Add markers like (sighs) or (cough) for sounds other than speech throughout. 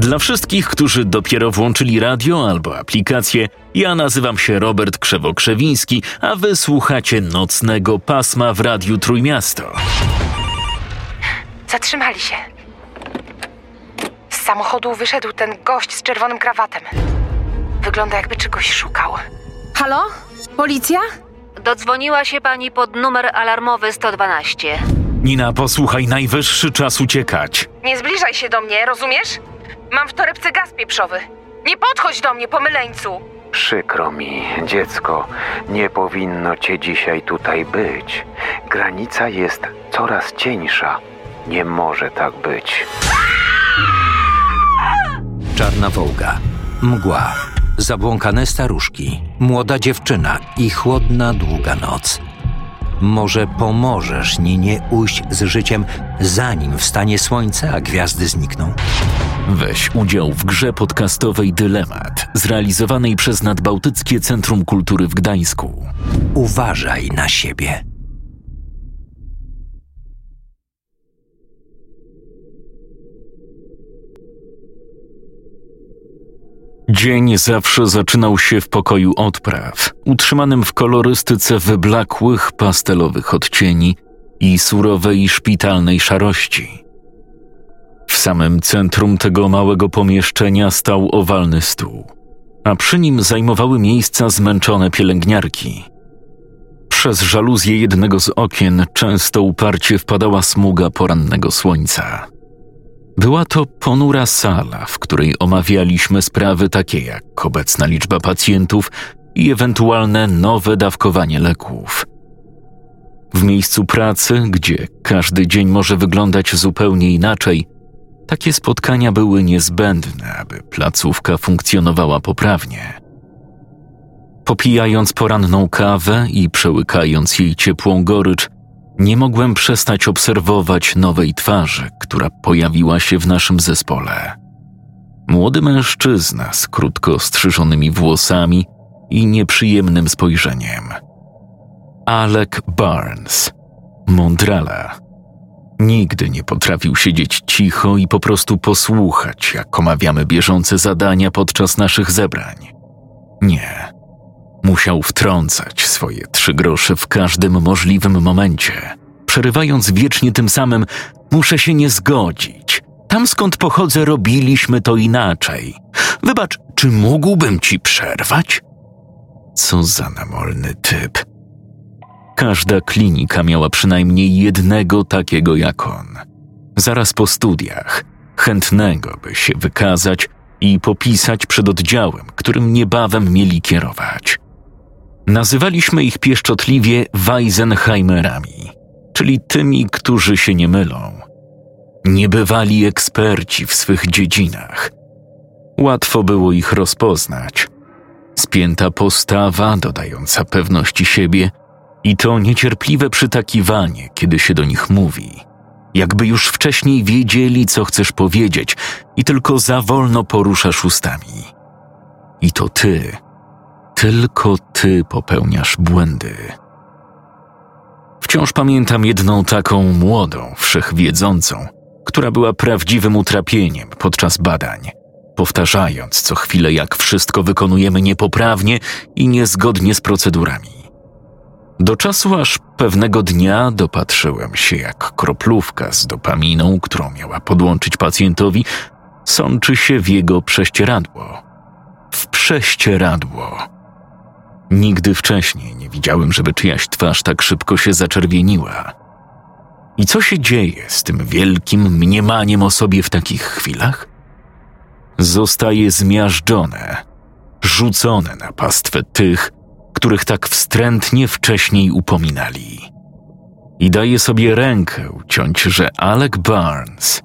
Dla wszystkich, którzy dopiero włączyli radio albo aplikację, ja nazywam się Robert Krzewo-Krzewiński, a wy słuchacie nocnego pasma w Radiu Trójmiasto. Zatrzymali się. Z samochodu wyszedł ten gość z czerwonym krawatem. Wygląda jakby czegoś szukał. Halo? Policja? Dodzwoniła się pani pod numer alarmowy 112. Nina, posłuchaj, najwyższy czas uciekać. Nie zbliżaj się do mnie, rozumiesz? Mam w torebce gaz pieprzowy. Nie podchodź do mnie, pomyleńcu! Przykro mi, dziecko, nie powinno cię dzisiaj tutaj być. Granica jest coraz cieńsza. Nie może tak być. Czarna wołga, mgła, zabłąkane staruszki, młoda dziewczyna i chłodna, długa noc. Może pomożesz Ninie ujść z życiem, zanim wstanie słońce, a gwiazdy znikną? Weź udział w grze podcastowej Dylemat, zrealizowanej przez Nadbałtyckie Centrum Kultury w Gdańsku. Uważaj na siebie. Dzień zawsze zaczynał się w pokoju odpraw, utrzymanym w kolorystyce wyblakłych pastelowych odcieni i surowej szpitalnej szarości. Samym centrum tego małego pomieszczenia stał owalny stół, a przy nim zajmowały miejsca zmęczone pielęgniarki. Przez żaluzję jednego z okien często uparcie wpadała smuga porannego słońca. Była to ponura sala, w której omawialiśmy sprawy takie jak obecna liczba pacjentów i ewentualne nowe dawkowanie leków. W miejscu pracy, gdzie każdy dzień może wyglądać zupełnie inaczej, takie spotkania były niezbędne, aby placówka funkcjonowała poprawnie. Popijając poranną kawę i przełykając jej ciepłą gorycz, nie mogłem przestać obserwować nowej twarzy, która pojawiła się w naszym zespole. Młody mężczyzna z krótko strzyżonymi włosami i nieprzyjemnym spojrzeniem. Alec Barnes, Mondrala. Nigdy nie potrafił siedzieć cicho i po prostu posłuchać, jak omawiamy bieżące zadania podczas naszych zebrań. Nie. Musiał wtrącać swoje trzy grosze w każdym możliwym momencie, przerywając wiecznie tym samym: Muszę się nie zgodzić. Tam skąd pochodzę, robiliśmy to inaczej. Wybacz, czy mógłbym ci przerwać? Co za namolny typ. Każda klinika miała przynajmniej jednego takiego jak on. Zaraz po studiach, chętnego, by się wykazać i popisać przed oddziałem, którym niebawem mieli kierować. Nazywaliśmy ich pieszczotliwie Weisenheimerami, czyli tymi, którzy się nie mylą. Niebywali eksperci w swych dziedzinach. Łatwo było ich rozpoznać. Spięta postawa, dodająca pewności siebie, i to niecierpliwe przytakiwanie, kiedy się do nich mówi. Jakby już wcześniej wiedzieli, co chcesz powiedzieć, i tylko za wolno poruszasz ustami. I to ty tylko ty popełniasz błędy. Wciąż pamiętam jedną taką młodą, wszechwiedzącą, która była prawdziwym utrapieniem podczas badań, powtarzając co chwilę, jak wszystko wykonujemy niepoprawnie i niezgodnie z procedurami. Do czasu aż pewnego dnia dopatrzyłem się, jak kroplówka z dopaminą, którą miała podłączyć pacjentowi, sączy się w jego prześcieradło. W prześcieradło. Nigdy wcześniej nie widziałem, żeby czyjaś twarz tak szybko się zaczerwieniła. I co się dzieje z tym wielkim mniemaniem o sobie w takich chwilach? Zostaje zmiażdżone, rzucone na pastwę tych, których tak wstrętnie wcześniej upominali. I daje sobie rękę uciąć, że Alec Barnes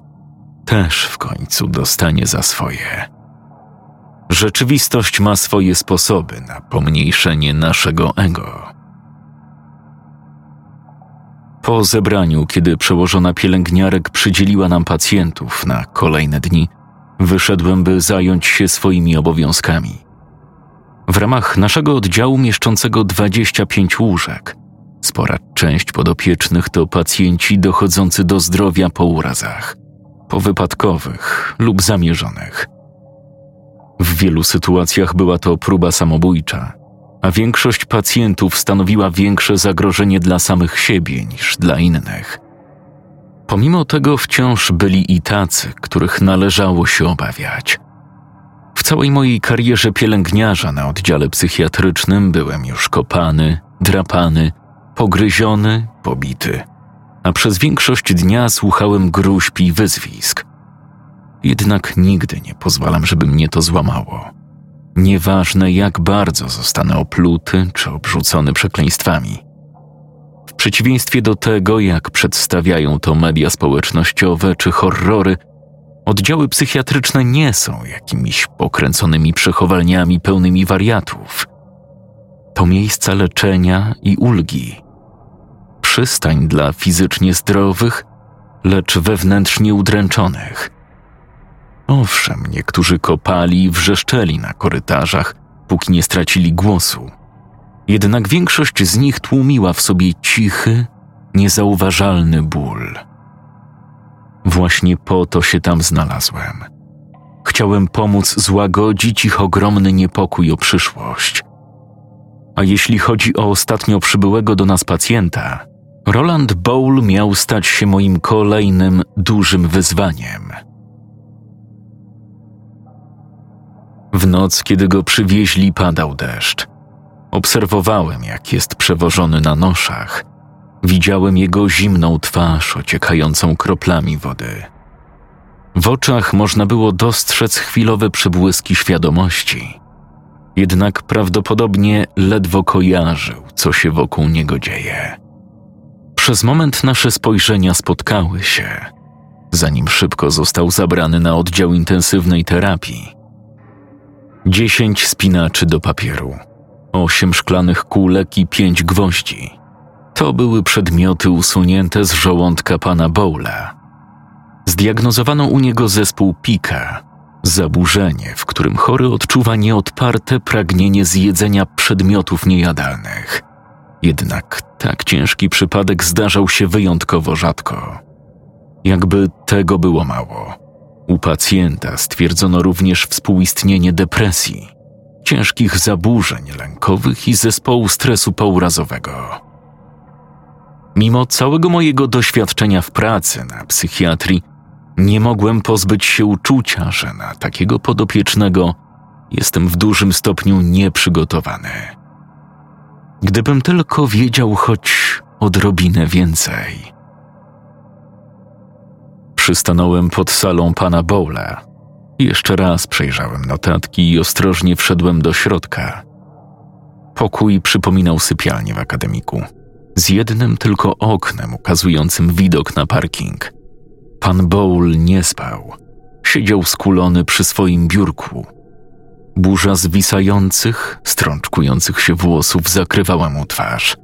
też w końcu dostanie za swoje. Rzeczywistość ma swoje sposoby na pomniejszenie naszego ego. Po zebraniu, kiedy przełożona pielęgniarek przydzieliła nam pacjentów na kolejne dni, wyszedłem, by zająć się swoimi obowiązkami. W ramach naszego oddziału mieszczącego 25 łóżek, spora część podopiecznych to pacjenci dochodzący do zdrowia po urazach, powypadkowych lub zamierzonych. W wielu sytuacjach była to próba samobójcza, a większość pacjentów stanowiła większe zagrożenie dla samych siebie niż dla innych. Pomimo tego wciąż byli i tacy, których należało się obawiać. W całej mojej karierze pielęgniarza na oddziale psychiatrycznym byłem już kopany, drapany, pogryziony, pobity, a przez większość dnia słuchałem gruźb i wyzwisk. Jednak nigdy nie pozwalam, żeby mnie to złamało. Nieważne jak bardzo zostanę opluty czy obrzucony przekleństwami. W przeciwieństwie do tego, jak przedstawiają to media społecznościowe czy horrory, oddziały psychiatryczne nie są jakimiś pokręconymi przechowalniami pełnymi wariatów. To miejsca leczenia i ulgi. Przystań dla fizycznie zdrowych, lecz wewnętrznie udręczonych. Owszem, niektórzy kopali i wrzeszczeli na korytarzach, póki nie stracili głosu. Jednak większość z nich tłumiła w sobie cichy, niezauważalny ból. Właśnie po to się tam znalazłem. Chciałem pomóc złagodzić ich ogromny niepokój o przyszłość. A jeśli chodzi o ostatnio przybyłego do nas pacjenta, Roland Bowl miał stać się moim kolejnym dużym wyzwaniem. W noc, kiedy go przywieźli, padał deszcz. Obserwowałem, jak jest przewożony na noszach. Widziałem jego zimną twarz ociekającą kroplami wody. W oczach można było dostrzec chwilowe przebłyski świadomości. Jednak prawdopodobnie ledwo kojarzył, co się wokół niego dzieje. Przez moment nasze spojrzenia spotkały się, zanim szybko został zabrany na oddział intensywnej terapii. Dziesięć spinaczy do papieru, osiem szklanych kulek i pięć gwoździ. To były przedmioty usunięte z żołądka pana Bowla. Zdiagnozowano u niego zespół pika, zaburzenie, w którym chory odczuwa nieodparte pragnienie zjedzenia przedmiotów niejadalnych. Jednak tak ciężki przypadek zdarzał się wyjątkowo rzadko. Jakby tego było mało. U pacjenta stwierdzono również współistnienie depresji, ciężkich zaburzeń lękowych i zespołu stresu pourazowego. Mimo całego mojego doświadczenia w pracy na psychiatrii, nie mogłem pozbyć się uczucia, że na takiego podopiecznego jestem w dużym stopniu nieprzygotowany. Gdybym tylko wiedział choć odrobinę więcej. Przystanąłem pod salą pana Bowla. Jeszcze raz przejrzałem notatki i ostrożnie wszedłem do środka. Pokój przypominał sypialnię w akademiku, z jednym tylko oknem ukazującym widok na parking. Pan Bowl nie spał. Siedział skulony przy swoim biurku. Burza zwisających, strączkujących się włosów zakrywała mu twarz.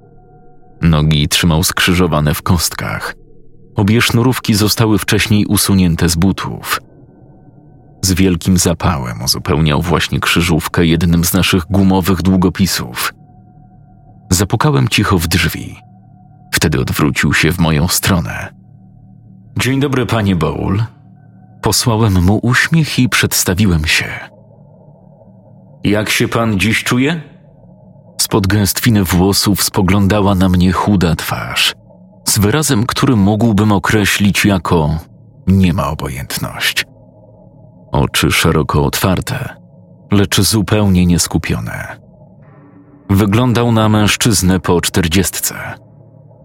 Nogi trzymał skrzyżowane w kostkach – Obie sznurówki zostały wcześniej usunięte z butów. Z wielkim zapałem uzupełniał właśnie krzyżówkę jednym z naszych gumowych długopisów. Zapukałem cicho w drzwi. Wtedy odwrócił się w moją stronę. Dzień dobry, panie Bowl. Posłałem mu uśmiech i przedstawiłem się. Jak się pan dziś czuje? Spod gęstwiny włosów spoglądała na mnie chuda twarz z wyrazem, który mógłbym określić jako nie ma obojętność. Oczy szeroko otwarte, lecz zupełnie nieskupione. Wyglądał na mężczyznę po czterdziestce.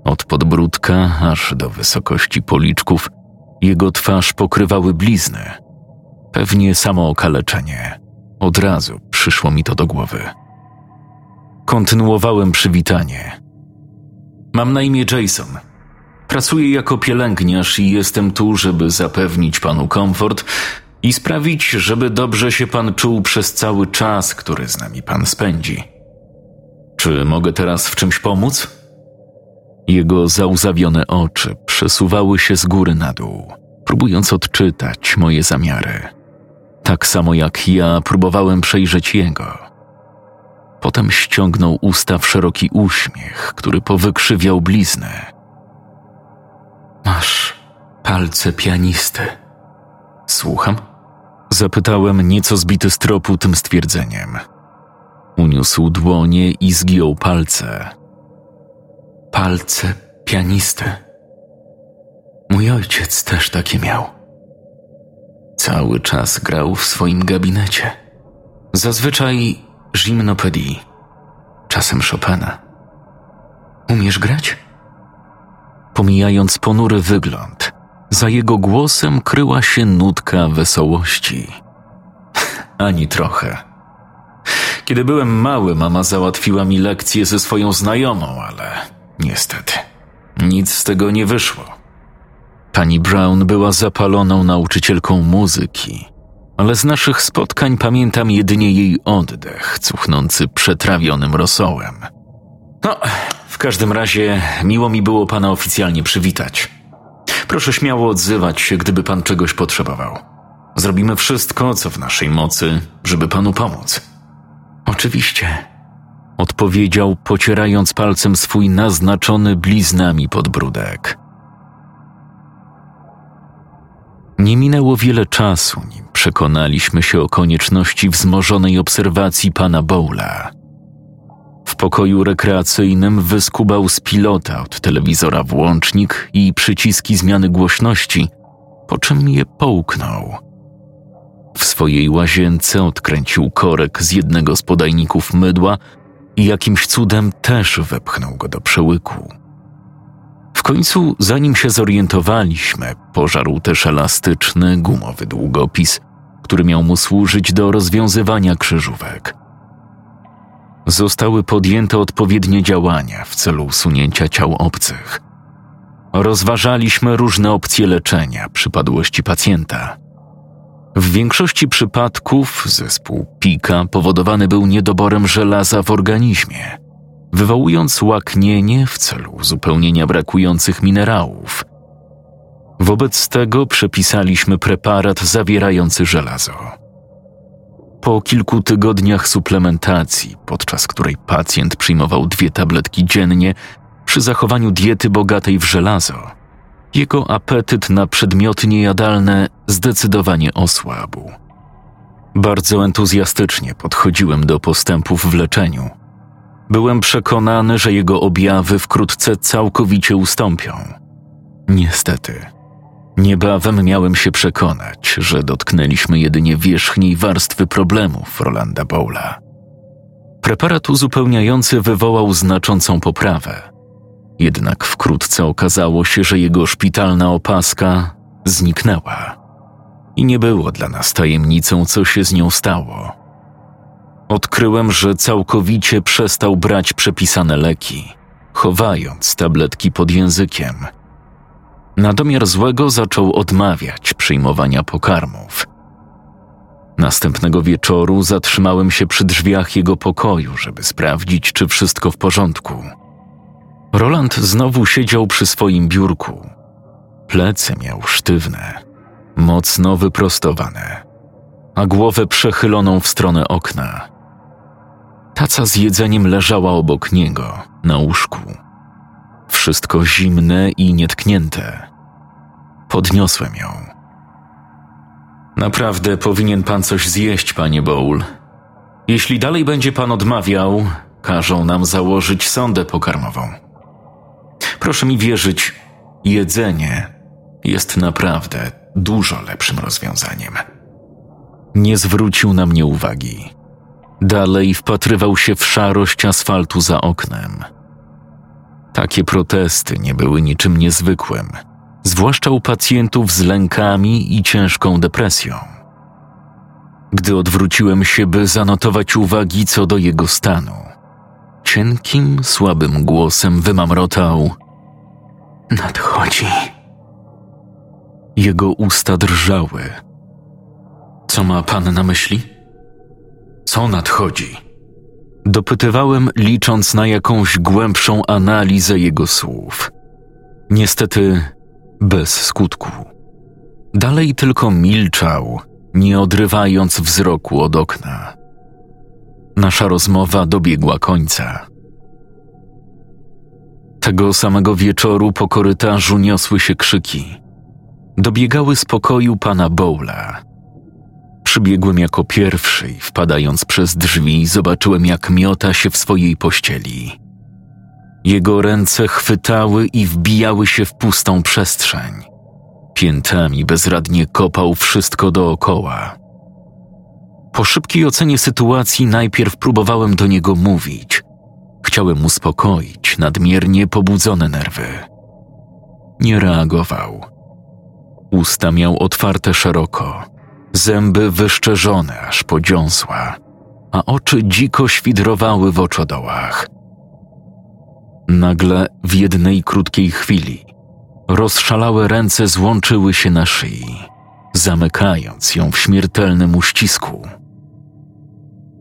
Od podbródka aż do wysokości policzków jego twarz pokrywały blizny. Pewnie samo okaleczenie. Od razu przyszło mi to do głowy. Kontynuowałem przywitanie. Mam na imię Jason. Pracuję jako pielęgniarz i jestem tu, żeby zapewnić panu komfort i sprawić, żeby dobrze się pan czuł przez cały czas, który z nami pan spędzi. Czy mogę teraz w czymś pomóc? Jego załzawione oczy przesuwały się z góry na dół, próbując odczytać moje zamiary. Tak samo jak ja próbowałem przejrzeć jego. Potem ściągnął usta w szeroki uśmiech, który powykrzywiał bliznę. Masz palce pianisty. Słucham? Zapytałem nieco zbity z tropu tym stwierdzeniem. Uniósł dłonie i zgiął palce. Palce pianisty. Mój ojciec też takie miał. Cały czas grał w swoim gabinecie. Zazwyczaj gimnopedii, czasem Chopina. Umiesz grać? Pomijając ponury wygląd, za jego głosem kryła się nutka wesołości. (laughs) Ani trochę. Kiedy byłem mały, mama załatwiła mi lekcję ze swoją znajomą, ale niestety nic z tego nie wyszło. Pani Brown była zapaloną nauczycielką muzyki, ale z naszych spotkań pamiętam jedynie jej oddech, cuchnący przetrawionym rosołem. No, w każdym razie miło mi było pana oficjalnie przywitać. Proszę śmiało odzywać się, gdyby pan czegoś potrzebował. Zrobimy wszystko, co w naszej mocy, żeby panu pomóc. Oczywiście, odpowiedział, pocierając palcem swój naznaczony bliznami podbródek. Nie minęło wiele czasu, nim przekonaliśmy się o konieczności wzmożonej obserwacji pana Bowla. W pokoju rekreacyjnym wyskubał z pilota od telewizora włącznik i przyciski zmiany głośności, po czym je połknął. W swojej łazience odkręcił korek z jednego z podajników mydła i jakimś cudem też wepchnął go do przełyku. W końcu, zanim się zorientowaliśmy, pożarł też elastyczny, gumowy długopis, który miał mu służyć do rozwiązywania krzyżówek. Zostały podjęte odpowiednie działania w celu usunięcia ciał obcych. Rozważaliśmy różne opcje leczenia przypadłości pacjenta. W większości przypadków zespół pika powodowany był niedoborem żelaza w organizmie, wywołując łaknienie w celu uzupełnienia brakujących minerałów. Wobec tego przepisaliśmy preparat zawierający żelazo. Po kilku tygodniach suplementacji, podczas której pacjent przyjmował dwie tabletki dziennie, przy zachowaniu diety bogatej w żelazo, jego apetyt na przedmioty niejadalne zdecydowanie osłabł. Bardzo entuzjastycznie podchodziłem do postępów w leczeniu. Byłem przekonany, że jego objawy wkrótce całkowicie ustąpią. Niestety, niebawem miałem się przekonać, że dotknęliśmy jedynie wierzchniej warstwy problemów Rolanda Bowla. Preparat uzupełniający wywołał znaczącą poprawę jednak wkrótce okazało się, że jego szpitalna opaska zniknęła. I nie było dla nas tajemnicą, co się z nią stało. Odkryłem, że całkowicie przestał brać przepisane leki, chowając tabletki pod językiem. Na domiar złego zaczął odmawiać przyjmowania pokarmów. Następnego wieczoru zatrzymałem się przy drzwiach jego pokoju, żeby sprawdzić, czy wszystko w porządku. Roland znowu siedział przy swoim biurku. Plecy miał sztywne, mocno wyprostowane, a głowę przechyloną w stronę okna. Taca z jedzeniem leżała obok niego, na łóżku. Wszystko zimne i nietknięte. Podniosłem ją. Naprawdę powinien pan coś zjeść, panie Bowl. Jeśli dalej będzie pan odmawiał, każą nam założyć sondę pokarmową. Proszę mi wierzyć, jedzenie jest naprawdę dużo lepszym rozwiązaniem. Nie zwrócił na mnie uwagi. Dalej wpatrywał się w szarość asfaltu za oknem. Takie protesty nie były niczym niezwykłym, zwłaszcza u pacjentów z lękami i ciężką depresją. Gdy odwróciłem się, by zanotować uwagi co do jego stanu, cienkim, słabym głosem wymamrotał – Nadchodzi. Jego usta drżały. Co ma pan na myśli? Co nadchodzi? Dopytywałem, licząc na jakąś głębszą analizę jego słów. Niestety bez skutku. Dalej tylko milczał, nie odrywając wzroku od okna. Nasza rozmowa dobiegła końca. Tego samego wieczoru po korytarzu niosły się krzyki. Dobiegały z pokoju pana Bowla. Przybiegłem jako pierwszy i wpadając przez drzwi zobaczyłem, jak miota się w swojej pościeli. Jego ręce chwytały i wbijały się w pustą przestrzeń. Piętami bezradnie kopał wszystko dookoła. Po szybkiej ocenie sytuacji najpierw próbowałem do niego mówić. Chciałem uspokoić nadmiernie pobudzone nerwy. Nie reagował. Usta miał otwarte szeroko, zęby wyszczerzone aż po a oczy dziko świdrowały w oczodołach. Nagle w jednej krótkiej chwili rozszalałe ręce złączyły się na szyi, zamykając ją w śmiertelnym uścisku.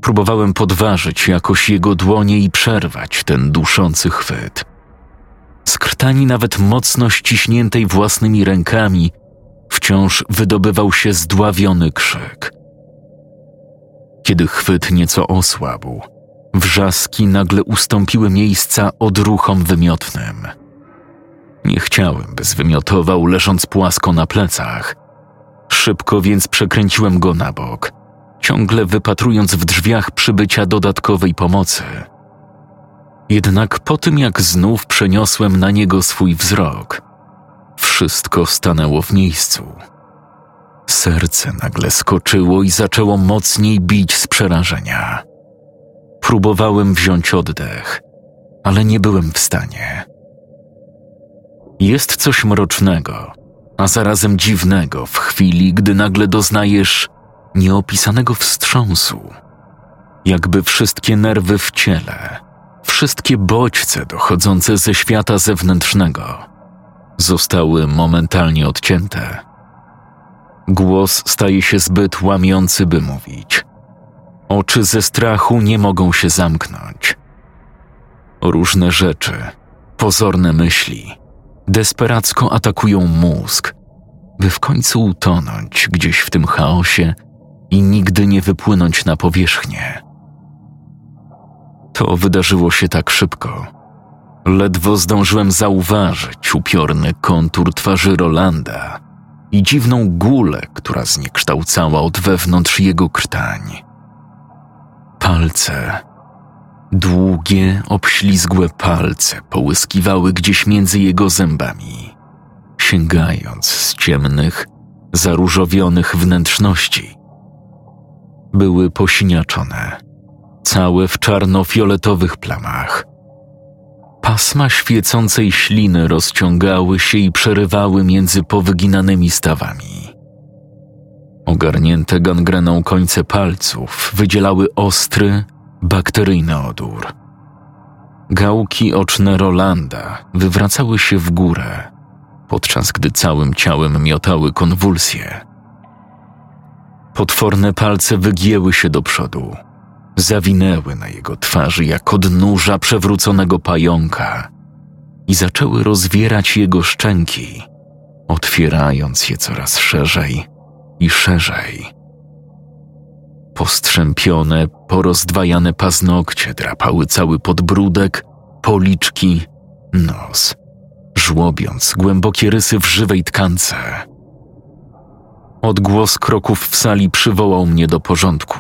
Próbowałem podważyć jakoś jego dłonie i przerwać ten duszący chwyt. Z krtani nawet mocno ściśniętej własnymi rękami wciąż wydobywał się zdławiony krzyk. Kiedy chwyt nieco osłabł, wrzaski nagle ustąpiły miejsca odruchom wymiotnym. Nie chciałem, by zwymiotował leżąc płasko na plecach. Szybko więc przekręciłem go na bok, ciągle wypatrując w drzwiach przybycia dodatkowej pomocy. Jednak po tym, jak znów przeniosłem na niego swój wzrok, wszystko stanęło w miejscu. Serce nagle skoczyło i zaczęło mocniej bić z przerażenia. Próbowałem wziąć oddech, ale nie byłem w stanie. Jest coś mrocznego, a zarazem dziwnego w chwili, gdy nagle doznajesz nieopisanego wstrząsu. Jakby wszystkie nerwy w ciele, wszystkie bodźce dochodzące ze świata zewnętrznego zostały momentalnie odcięte. Głos staje się zbyt łamiący, by mówić. Oczy ze strachu nie mogą się zamknąć. Różne rzeczy, pozorne myśli, desperacko atakują mózg, by w końcu utonąć gdzieś w tym chaosie i nigdy nie wypłynąć na powierzchnię. To wydarzyło się tak szybko. Ledwo zdążyłem zauważyć upiorny kontur twarzy Rolanda i dziwną gulę, która zniekształcała od wewnątrz jego krtań. Palce, długie, obślizgłe palce połyskiwały gdzieś między jego zębami, sięgając z ciemnych, zaróżowionych wnętrzności. Były posiniaczone, całe w czarno-fioletowych plamach. Pasma świecącej śliny rozciągały się i przerywały między powyginanymi stawami. Ogarnięte gangreną końce palców wydzielały ostry, bakteryjny odór. Gałki oczne Rolanda wywracały się w górę, podczas gdy całym ciałem miotały konwulsje. Potworne palce wygięły się do przodu, zawinęły na jego twarzy jak odnóża przewróconego pająka i zaczęły rozwierać jego szczęki, otwierając je coraz szerzej i szerzej. Postrzępione, porozdwajane paznokcie drapały cały podbródek, policzki, nos, żłobiąc głębokie rysy w żywej tkance. Odgłos kroków w sali przywołał mnie do porządku.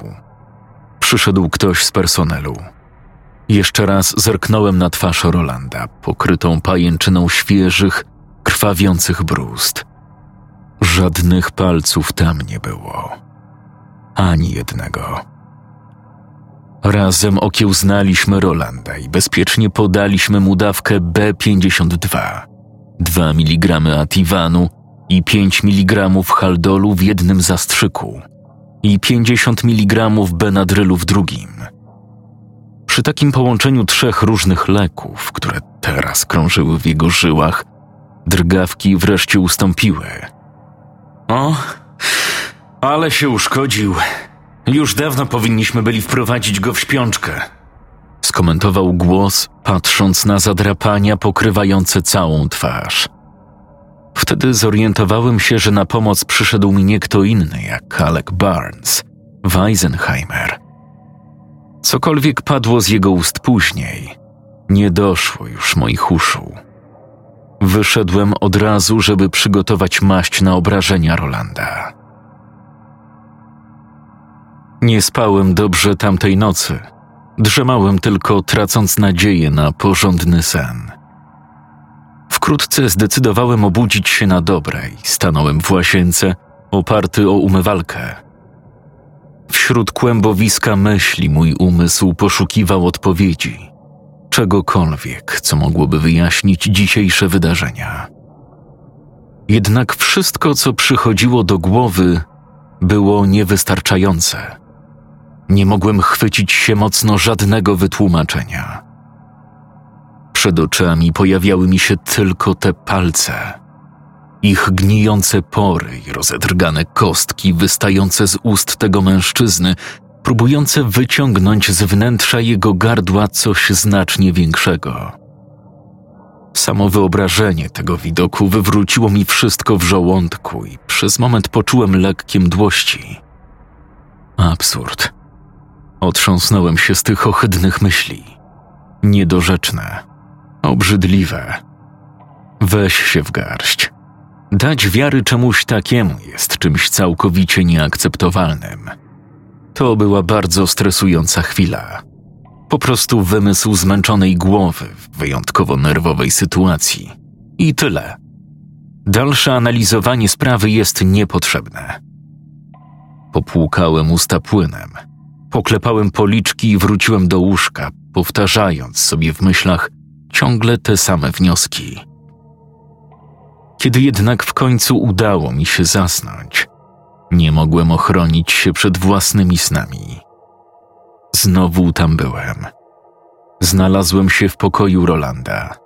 Przyszedł ktoś z personelu. Jeszcze raz zerknąłem na twarz Rolanda, pokrytą pajęczyną świeżych, krwawiących brust. Żadnych palców tam nie było. Ani jednego. Razem okiełznaliśmy Rolanda i bezpiecznie podaliśmy mu dawkę B52, 2 mg ativanu i 5 mg haldolu w jednym zastrzyku i 50 mg benadrylu w drugim. Przy takim połączeniu trzech różnych leków, które teraz krążyły w jego żyłach, drgawki wreszcie ustąpiły. O, ale się uszkodził. Już dawno powinniśmy byli wprowadzić go w śpiączkę. skomentował głos, patrząc na zadrapania pokrywające całą twarz. Wtedy zorientowałem się, że na pomoc przyszedł mi nie kto inny jak Alec Barnes, Weisenheimer. Cokolwiek padło z jego ust później, nie doszło już moich uszu. Wyszedłem od razu, żeby przygotować maść na obrażenia Rolanda. Nie spałem dobrze tamtej nocy. Drzemałem tylko, tracąc nadzieję na porządny sen. Wkrótce zdecydowałem obudzić się na dobre i stanąłem w łazience, oparty o umywalkę. Wśród kłębowiska myśli mój umysł poszukiwał odpowiedzi, czegokolwiek, co mogłoby wyjaśnić dzisiejsze wydarzenia. Jednak wszystko, co przychodziło do głowy, było niewystarczające. Nie mogłem chwycić się mocno żadnego wytłumaczenia. Przed oczami pojawiały mi się tylko te palce. Ich gnijące pory i rozedrgane kostki wystające z ust tego mężczyzny, próbujące wyciągnąć z wnętrza jego gardła coś znacznie większego. Samo wyobrażenie tego widoku wywróciło mi wszystko w żołądku i przez moment poczułem lekkie mdłości. Absurd. Otrząsnąłem się z tych ohydnych myśli. Niedorzeczne, obrzydliwe. Weź się w garść. Dać wiary czemuś takiemu jest czymś całkowicie nieakceptowalnym. To była bardzo stresująca chwila. Po prostu wymysł zmęczonej głowy w wyjątkowo nerwowej sytuacji. I tyle. Dalsze analizowanie sprawy jest niepotrzebne. Popłukałem usta płynem, poklepałem policzki i wróciłem do łóżka, powtarzając sobie w myślach ciągle te same wnioski. Kiedy jednak w końcu udało mi się zasnąć, nie mogłem ochronić się przed własnymi snami. Znowu tam byłem. Znalazłem się w pokoju Rolanda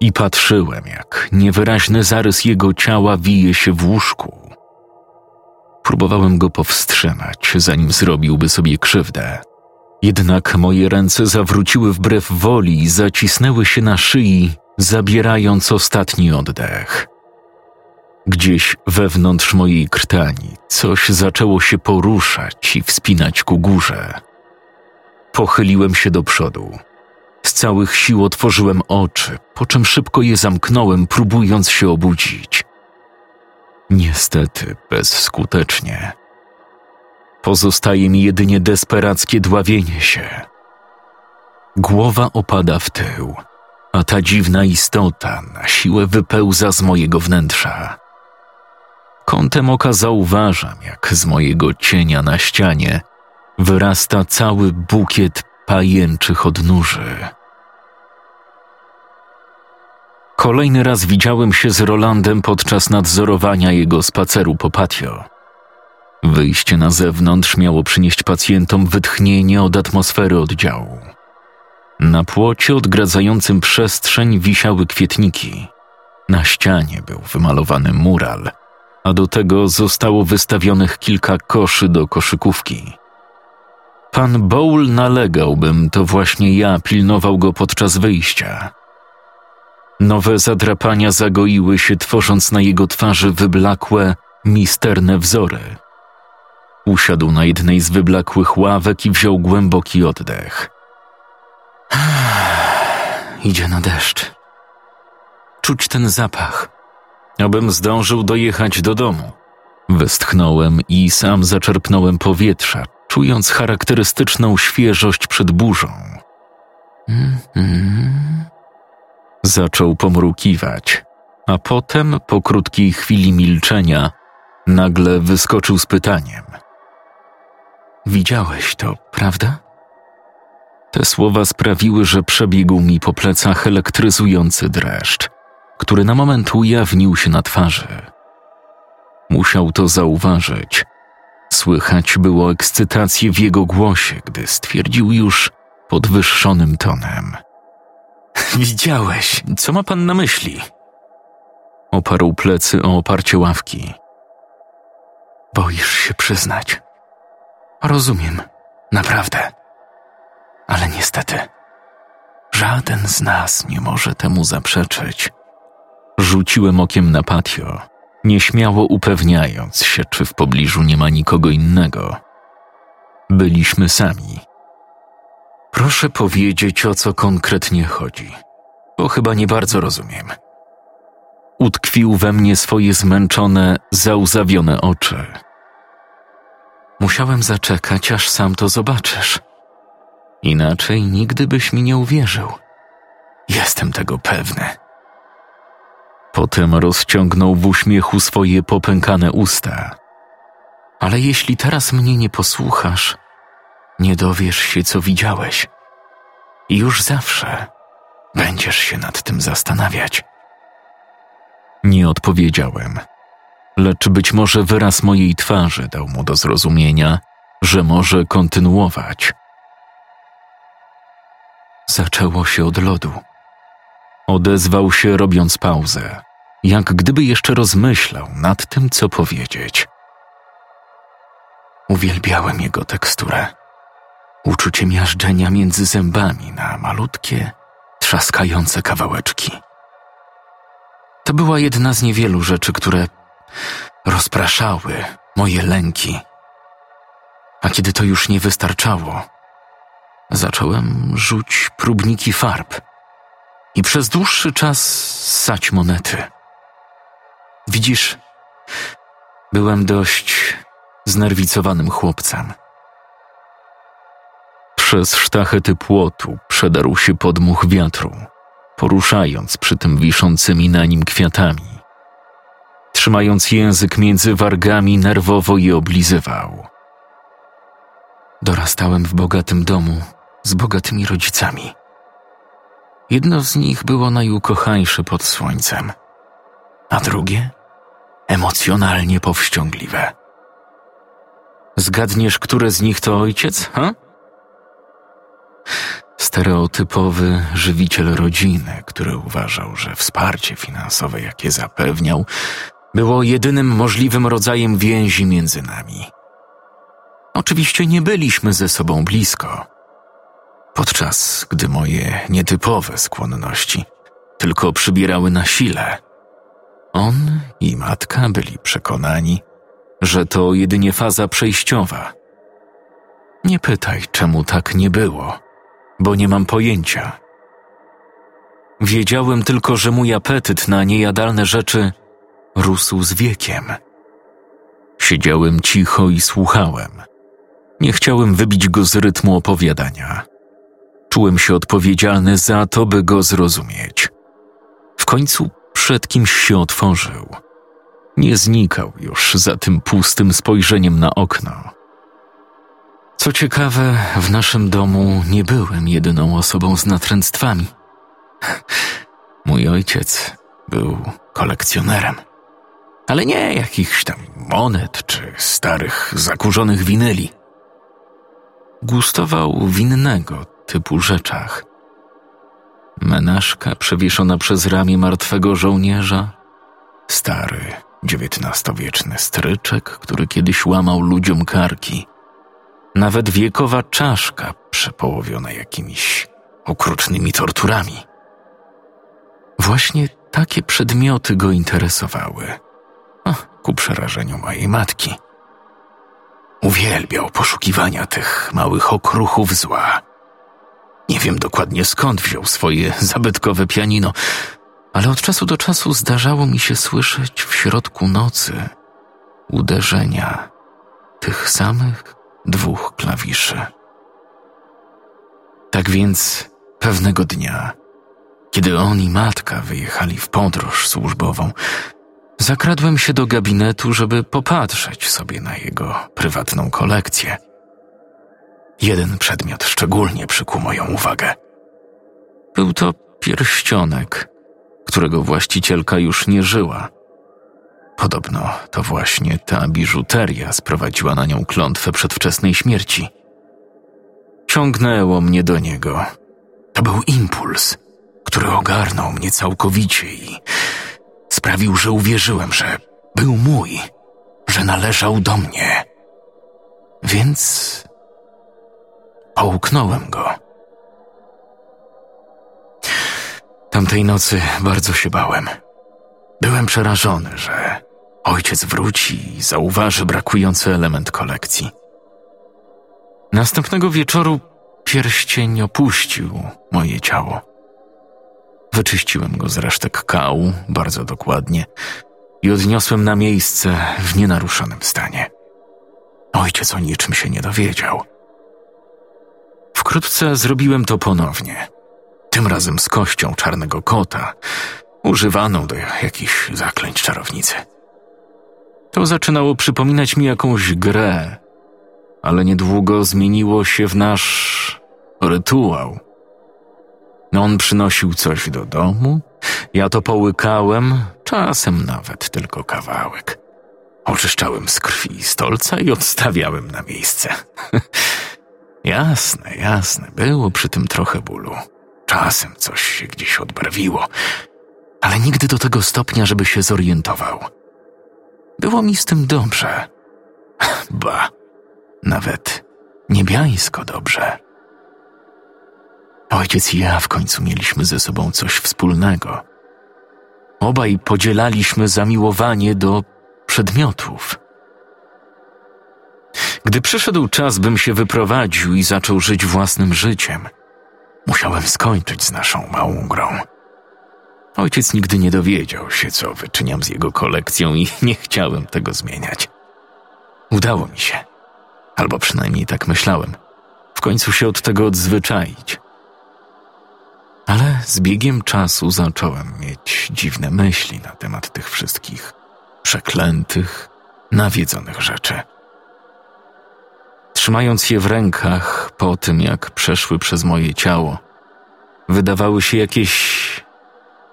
i patrzyłem, jak niewyraźny zarys jego ciała wije się w łóżku. Próbowałem go powstrzymać, zanim zrobiłby sobie krzywdę. Jednak moje ręce zawróciły wbrew woli i zacisnęły się na szyi, zabierając ostatni oddech. Gdzieś wewnątrz mojej krtani coś zaczęło się poruszać i wspinać ku górze. Pochyliłem się do przodu. Z całych sił otworzyłem oczy, po czym szybko je zamknąłem, próbując się obudzić. Niestety bezskutecznie. Pozostaje mi jedynie desperackie dławienie się. Głowa opada w tył, a ta dziwna istota na siłę wypełza z mojego wnętrza. Kątem oka zauważam, jak z mojego cienia na ścianie wyrasta cały bukiet pajęczych odnóży. Kolejny raz widziałem się z Rolandem podczas nadzorowania jego spaceru po patio. Wyjście na zewnątrz miało przynieść pacjentom wytchnienie od atmosfery oddziału. Na płocie odgradzającym przestrzeń wisiały kwietniki. Na ścianie był wymalowany mural, a do tego zostało wystawionych kilka koszy do koszykówki. Pan Bowl nalegał, bym to właśnie ja pilnował go podczas wyjścia. Nowe zadrapania zagoiły się, tworząc na jego twarzy wyblakłe, misterne wzory. Usiadł na jednej z wyblakłych ławek i wziął głęboki oddech. (sighs) Idzie na deszcz. Czuć ten zapach. Abym zdążył dojechać do domu. Westchnąłem i sam zaczerpnąłem powietrza, czując charakterystyczną świeżość przed burzą. Mm-hmm. Zaczął pomrukiwać, a potem, po krótkiej chwili milczenia, nagle wyskoczył z pytaniem. Widziałeś to, prawda? Te słowa sprawiły, że przebiegł mi po plecach elektryzujący dreszcz, który na moment ujawnił się na twarzy. Musiał to zauważyć. Słychać było ekscytację w jego głosie, gdy stwierdził już podwyższonym tonem. (laughs) Widziałeś, co ma pan na myśli? Oparł plecy o oparcie ławki. Boisz się przyznać. Rozumiem, naprawdę. Ale niestety, Żaden z nas nie może temu zaprzeczyć. Rzuciłem okiem na patio, nieśmiało upewniając się, czy w pobliżu nie ma nikogo innego. Byliśmy sami. Proszę powiedzieć, o co konkretnie chodzi, bo chyba nie bardzo rozumiem. Utkwił we mnie swoje zmęczone, załzawione oczy. Musiałem zaczekać, aż sam to zobaczysz. Inaczej nigdy byś mi nie uwierzył. Jestem tego pewny. Potem rozciągnął w uśmiechu swoje popękane usta. Ale jeśli teraz mnie nie posłuchasz, nie dowiesz się, co widziałeś. I już zawsze będziesz się nad tym zastanawiać. Nie odpowiedziałem, lecz być może wyraz mojej twarzy dał mu do zrozumienia, że może kontynuować. Zaczęło się od lodu. Odezwał się, robiąc pauzę, jak gdyby jeszcze rozmyślał nad tym, co powiedzieć. Uwielbiałem jego teksturę. Uczucie miażdżenia między zębami na malutkie, trzaskające kawałeczki. To była jedna z niewielu rzeczy, które rozpraszały moje lęki. A kiedy to już nie wystarczało, zacząłem rzuć próbniki farb i przez dłuższy czas ssać monety. Widzisz, byłem dość znerwicowanym chłopcem. Przez sztachety płotu przedarł się podmuch wiatru, poruszając przy tym wiszącymi na nim kwiatami. Trzymając język między wargami, nerwowo je oblizywał. Dorastałem w bogatym domu z bogatymi rodzicami. Jedno z nich było najukochańsze pod słońcem, a drugie emocjonalnie powściągliwe. Zgadniesz, które z nich to ojciec, ha? Stereotypowy żywiciel rodziny, który uważał, że wsparcie finansowe, jakie zapewniał, było jedynym możliwym rodzajem więzi między nami. Oczywiście nie byliśmy ze sobą blisko, podczas gdy moje nietypowe skłonności tylko przybierały na sile. On i matka byli przekonani, że to jedynie faza przejściowa. Nie pytaj, czemu tak nie było, bo nie mam pojęcia. Wiedziałem tylko, że mój apetyt na niejadalne rzeczy rósł z wiekiem. Siedziałem cicho i słuchałem. Nie chciałem wybić go z rytmu opowiadania. Czułem się odpowiedzialny za to, by go zrozumieć. W końcu przed kimś się otworzył. Nie znikał już za tym pustym spojrzeniem na okno. Co ciekawe, w naszym domu nie byłem jedyną osobą z natręctwami. (laughs) Mój ojciec był kolekcjonerem. Ale nie jakichś tam monet czy starych, zakurzonych winyli. Gustował winnego typu rzeczach. Menażka przewieszona przez ramię martwego żołnierza, stary, XIX-wieczny stryczek, który kiedyś łamał ludziom karki, nawet wiekowa czaszka przepołowiona jakimiś okrutnymi torturami. Właśnie takie przedmioty go interesowały, ku przerażeniu mojej matki. Uwielbiał poszukiwania tych małych okruchów zła nie wiem dokładnie skąd wziął swoje zabytkowe pianino, ale od czasu do czasu zdarzało mi się słyszeć w środku nocy uderzenia tych samych dwóch klawiszy. Tak więc pewnego dnia, kiedy on i matka wyjechali w podróż służbową, zakradłem się do gabinetu, żeby popatrzeć sobie na jego prywatną kolekcję – Jeden przedmiot szczególnie przykuł moją uwagę. Był to pierścionek, którego właścicielka już nie żyła. Podobno to właśnie ta biżuteria sprowadziła na nią klątwę przedwczesnej śmierci. Ciągnęło mnie do niego. To był impuls, który ogarnął mnie całkowicie i sprawił, że uwierzyłem, że był mój, że należał do mnie. Więc Połknąłem go. Tamtej nocy bardzo się bałem. Byłem przerażony, że ojciec wróci i zauważy brakujący element kolekcji. Następnego wieczoru pierścień opuścił moje ciało. Wyczyściłem go z resztek kału bardzo dokładnie i odniosłem na miejsce w nienaruszonym stanie. Ojciec o niczym się nie dowiedział. Wkrótce zrobiłem to ponownie. Tym razem z kością czarnego kota, używaną do jakichś zaklęć czarownicy. To zaczynało przypominać mi jakąś grę, ale niedługo zmieniło się w nasz rytuał. On przynosił coś do domu, ja to połykałem, czasem nawet tylko kawałek. Oczyszczałem z krwi stolca i odstawiałem na miejsce. (laughs) jasne, jasne, było przy tym trochę bólu. Czasem coś się gdzieś odbarwiło, ale nigdy do tego stopnia, żeby się zorientował. Było mi z tym dobrze. (laughs) Ba, nawet niebiańsko dobrze. Ojciec i ja w końcu mieliśmy ze sobą coś wspólnego. Obaj podzielaliśmy zamiłowanie do przedmiotów. Gdy przyszedł czas, bym się wyprowadził i zaczął żyć własnym życiem, musiałem skończyć z naszą małą grą. Ojciec nigdy nie dowiedział się, co wyczyniam z jego kolekcją i (laughs) nie chciałem tego zmieniać. Udało mi się, albo przynajmniej tak myślałem. W końcu się od tego odzwyczaić. Ale z biegiem czasu zacząłem mieć dziwne myśli na temat tych wszystkich przeklętych, nawiedzonych rzeczy. Trzymając je w rękach po tym, jak przeszły przez moje ciało, wydawały się jakieś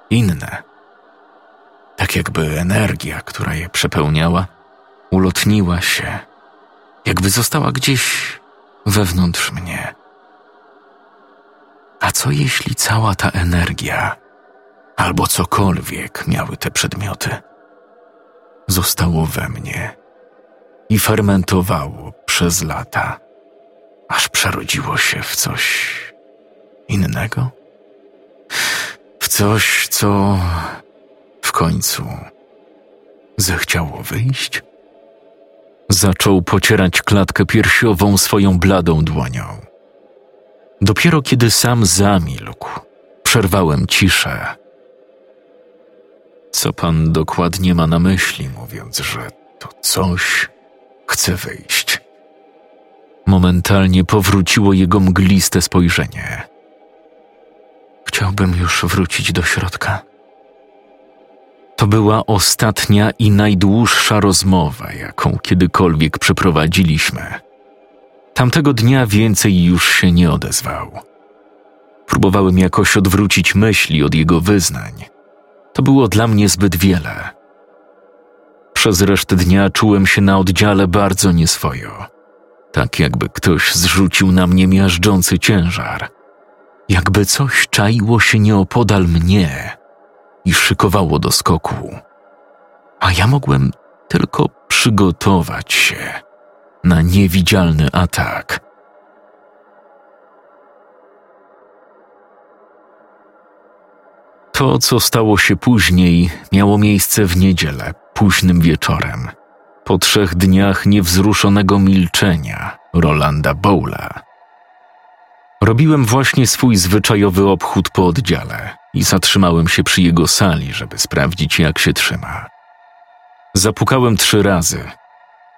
inne. Tak jakby energia, która je przepełniała, ulotniła się, jakby została gdzieś wewnątrz mnie. A co jeśli cała ta energia, albo cokolwiek miały te przedmioty, zostało we mnie i fermentowało przez lata, aż przerodziło się w coś innego? W coś, co w końcu zechciało wyjść? Zaczął pocierać klatkę piersiową swoją bladą dłonią. Dopiero kiedy sam zamilkł, przerwałem ciszę. Co pan dokładnie ma na myśli, mówiąc, że to coś chce wyjść? Momentalnie powróciło jego mgliste spojrzenie. Chciałbym już wrócić do środka. To była ostatnia i najdłuższa rozmowa, jaką kiedykolwiek przeprowadziliśmy. Tamtego dnia więcej już się nie odezwał. Próbowałem jakoś odwrócić myśli od jego wyznań. To było dla mnie zbyt wiele. Przez resztę dnia czułem się na oddziale bardzo nieswojo. Tak jakby ktoś zrzucił na mnie miażdżący ciężar. Jakby coś czaiło się nieopodal mnie i szykowało do skoku. A ja mogłem tylko przygotować się na niewidzialny atak. To, co stało się później, miało miejsce w niedzielę, późnym wieczorem, po trzech dniach niewzruszonego milczenia Rolanda Bowla. Robiłem właśnie swój zwyczajowy obchód po oddziale i zatrzymałem się przy jego sali, żeby sprawdzić, jak się trzyma. Zapukałem trzy razy,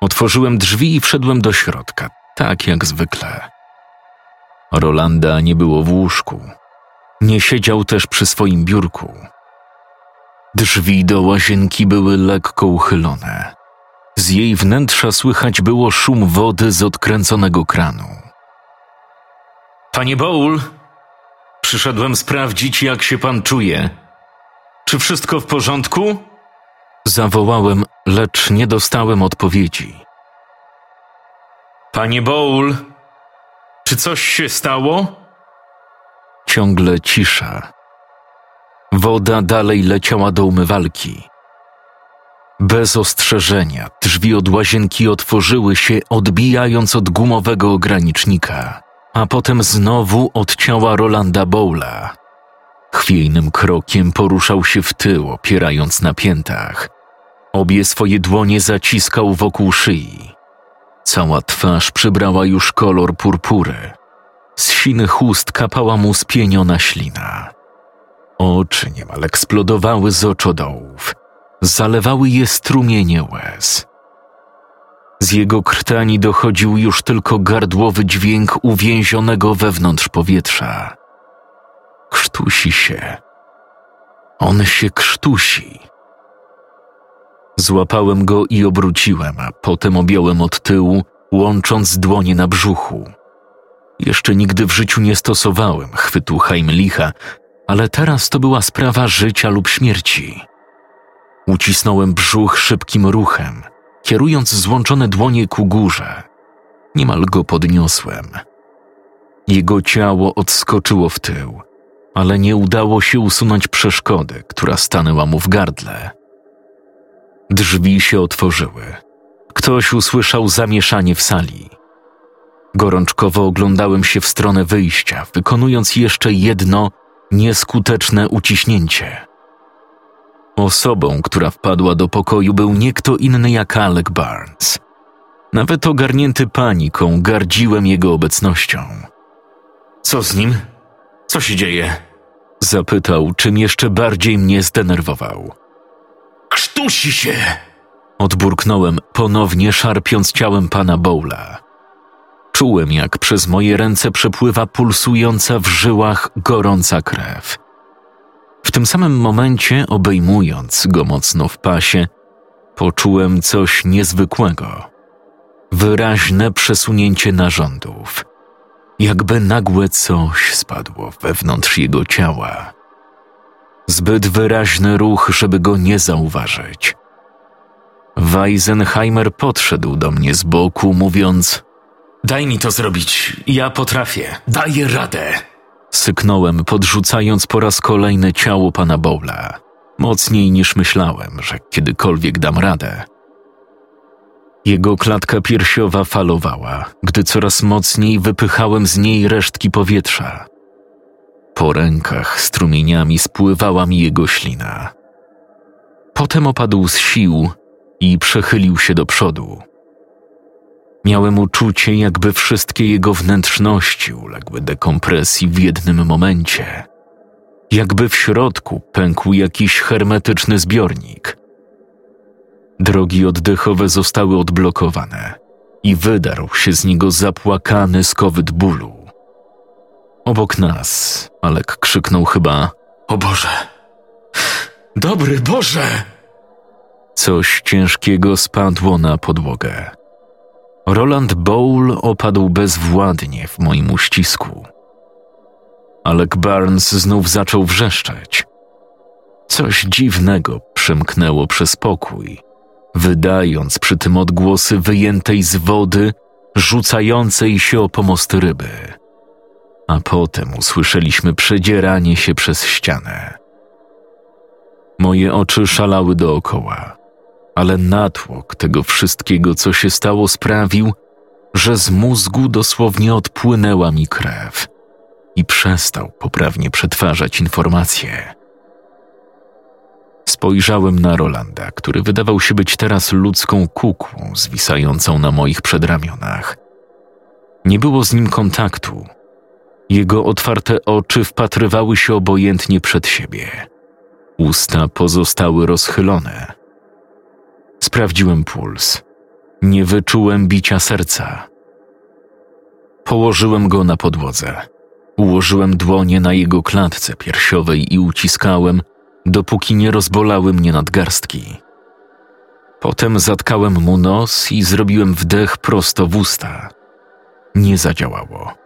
Otworzyłem drzwi i wszedłem do środka, tak jak zwykle. Rolanda nie było w łóżku. Nie siedział też przy swoim biurku. Drzwi do łazienki były lekko uchylone. Z jej wnętrza słychać było szum wody z odkręconego kranu. Panie Bowl, przyszedłem sprawdzić, jak się pan czuje. Czy wszystko w porządku? Zawołałem, lecz nie dostałem odpowiedzi. Panie Bowl, czy coś się stało? Ciągle cisza. Woda dalej leciała do umywalki. Bez ostrzeżenia drzwi od łazienki otworzyły się, odbijając od gumowego ogranicznika, a potem znowu od ciała Rolanda Bowla. Chwiejnym krokiem poruszał się w tył, opierając na piętach. Obie swoje dłonie zaciskał wokół szyi. Cała twarz przybrała już kolor purpury. Z sinych ust kapała mu spieniona ślina. Oczy niemal eksplodowały z oczodołów. Zalewały je strumienie łez. Z jego krtani dochodził już tylko gardłowy dźwięk uwięzionego wewnątrz powietrza. Krztusi się. On się krztusi. Złapałem go i obróciłem, a potem objąłem od tyłu, łącząc dłonie na brzuchu. Jeszcze nigdy w życiu nie stosowałem chwytu Heimlicha, ale teraz to była sprawa życia lub śmierci. Ucisnąłem brzuch szybkim ruchem, kierując złączone dłonie ku górze. Niemal go podniosłem. Jego ciało odskoczyło w tył, ale nie udało się usunąć przeszkody, która stanęła mu w gardle. Drzwi się otworzyły. Ktoś usłyszał zamieszanie w sali. Gorączkowo oglądałem się w stronę wyjścia, wykonując jeszcze jedno nieskuteczne uciśnięcie. Osobą, która wpadła do pokoju, był nie kto inny jak Alec Barnes. Nawet ogarnięty paniką gardziłem jego obecnością. Co z nim? Co się dzieje? Zapytał, czym jeszcze bardziej mnie zdenerwował. Krztusi się! Odburknąłem, ponownie szarpiąc ciałem pana Bowla. Czułem, jak przez moje ręce przepływa pulsująca w żyłach gorąca krew. W tym samym momencie, obejmując go mocno w pasie, poczułem coś niezwykłego. Wyraźne przesunięcie narządów. Jakby nagłe coś spadło wewnątrz jego ciała. Zbyt wyraźny ruch, żeby go nie zauważyć. Weisenheimer podszedł do mnie z boku, mówiąc: Daj mi to zrobić. Ja potrafię. Daję radę. Syknąłem, podrzucając po raz kolejny ciało pana Bowla. Mocniej niż myślałem, że kiedykolwiek dam radę. Jego klatka piersiowa falowała, gdy coraz mocniej wypychałem z niej resztki powietrza. Po rękach strumieniami spływała mi jego ślina. Potem opadł z sił i przechylił się do przodu. Miałem uczucie, jakby wszystkie jego wnętrzności uległy dekompresji w jednym momencie. Jakby w środku pękł jakiś hermetyczny zbiornik. Drogi oddechowe zostały odblokowane i wydarł się z niego zapłakany skowyt bólu. Obok nas Alek krzyknął chyba: O Boże! Dobry Boże! Coś ciężkiego spadło na podłogę. Roland Bowl opadł bezwładnie w moim uścisku. Alec Barnes znów zaczął wrzeszczeć. Coś dziwnego przemknęło przez pokój, wydając przy tym odgłosy wyjętej z wody, rzucającej się o pomost ryby. A potem usłyszeliśmy przedzieranie się przez ścianę. Moje oczy szalały dookoła ale natłok tego wszystkiego, co się stało, sprawił, że z mózgu dosłownie odpłynęła mi krew i przestał poprawnie przetwarzać informacje. Spojrzałem na Rolanda, który wydawał się być teraz ludzką kukłą zwisającą na moich przedramionach. Nie było z nim kontaktu. Jego otwarte oczy wpatrywały się obojętnie przed siebie. Usta pozostały rozchylone Sprawdziłem puls. Nie wyczułem bicia serca. Położyłem go na podłodze. Ułożyłem dłonie na jego klatce piersiowej i uciskałem, dopóki nie rozbolały mnie nadgarstki. Potem zatkałem mu nos i zrobiłem wdech prosto w usta. Nie zadziałało.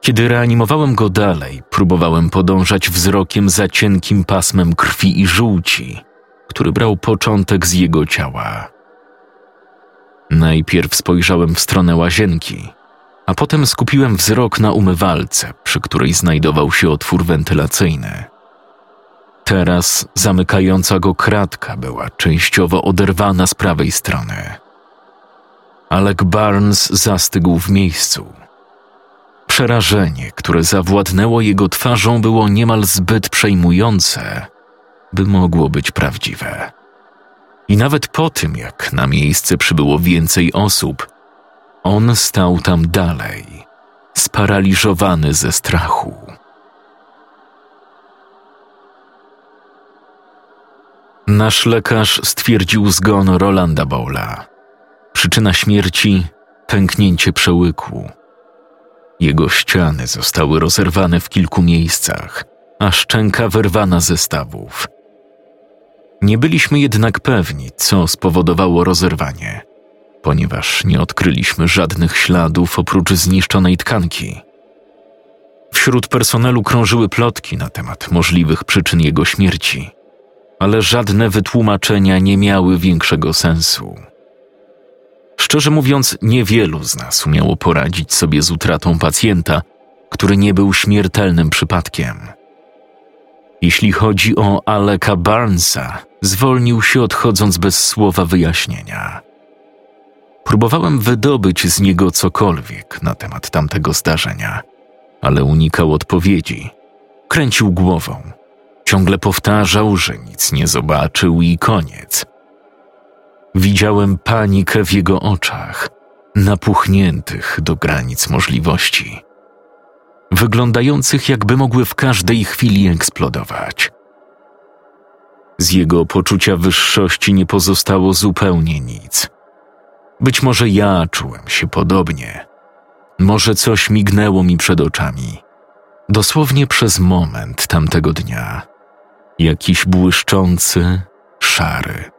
Kiedy reanimowałem go dalej, próbowałem podążać wzrokiem za cienkim pasmem krwi i żółci, który brał początek z jego ciała. Najpierw spojrzałem w stronę łazienki, a potem skupiłem wzrok na umywalce, przy której znajdował się otwór wentylacyjny. Teraz zamykająca go kratka była częściowo oderwana z prawej strony. Alec Barnes zastygł w miejscu. Przerażenie, które zawładnęło jego twarzą, było niemal zbyt przejmujące, by mogło być prawdziwe. I nawet po tym, jak na miejsce przybyło więcej osób, on stał tam dalej, sparaliżowany ze strachu. Nasz lekarz stwierdził zgon Rolanda Bowla. Przyczyna śmierci pęknięcie przełyku. Jego ściany zostały rozerwane w kilku miejscach, a szczęka wyrwana ze stawów. Nie byliśmy jednak pewni, co spowodowało rozerwanie, ponieważ nie odkryliśmy żadnych śladów oprócz zniszczonej tkanki. Wśród personelu krążyły plotki na temat możliwych przyczyn jego śmierci, ale żadne wytłumaczenia nie miały większego sensu. Szczerze mówiąc, niewielu z nas umiało poradzić sobie z utratą pacjenta, który nie był śmiertelnym przypadkiem. Jeśli chodzi o Aleka Barnesa, zwolnił się odchodząc bez słowa wyjaśnienia. Próbowałem wydobyć z niego cokolwiek na temat tamtego zdarzenia, ale unikał odpowiedzi. Kręcił głową. Ciągle powtarzał, że nic nie zobaczył i koniec. Widziałem panikę w jego oczach, napuchniętych do granic możliwości, wyglądających jakby mogły w każdej chwili eksplodować. Z jego poczucia wyższości nie pozostało zupełnie nic. Być może ja czułem się podobnie. Może coś mignęło mi przed oczami. Dosłownie przez moment tamtego dnia. Jakiś błyszczący, szary,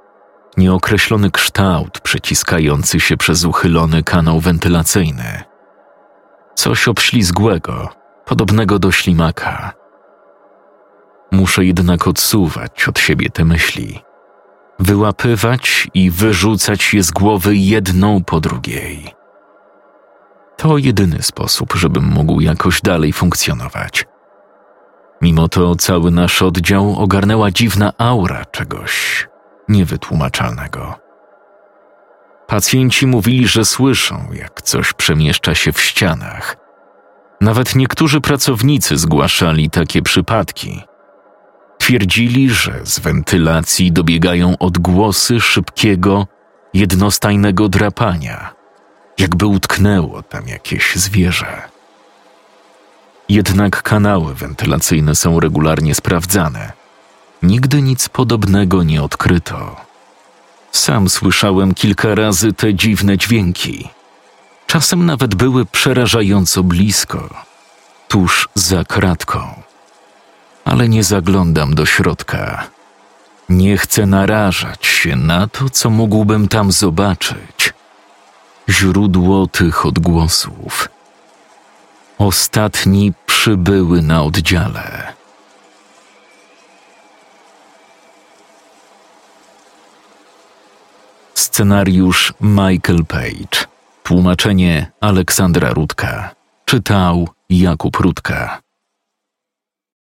nieokreślony kształt przeciskający się przez uchylony kanał wentylacyjny. Coś obślizgłego, podobnego do ślimaka. Muszę jednak odsuwać od siebie te myśli, wyłapywać i wyrzucać je z głowy jedną po drugiej. To jedyny sposób, żebym mógł jakoś dalej funkcjonować. Mimo to cały nasz oddział ogarnęła dziwna aura czegoś niewytłumaczalnego. Pacjenci mówili, że słyszą, jak coś przemieszcza się w ścianach. Nawet niektórzy pracownicy zgłaszali takie przypadki. Twierdzili, że z wentylacji dobiegają odgłosy szybkiego, jednostajnego drapania, jakby utknęło tam jakieś zwierzę. Jednak kanały wentylacyjne są regularnie sprawdzane. Nigdy nic podobnego nie odkryto. Sam słyszałem kilka razy te dziwne dźwięki. Czasem nawet były przerażająco blisko, tuż za kratką ale nie zaglądam do środka. Nie chcę narażać się na to, co mógłbym tam zobaczyć. Źródło tych odgłosów. Ostatni przybyły na oddziale. Scenariusz Michael Page. Tłumaczenie Aleksandra Rudka. Czytał Jakub Rudka.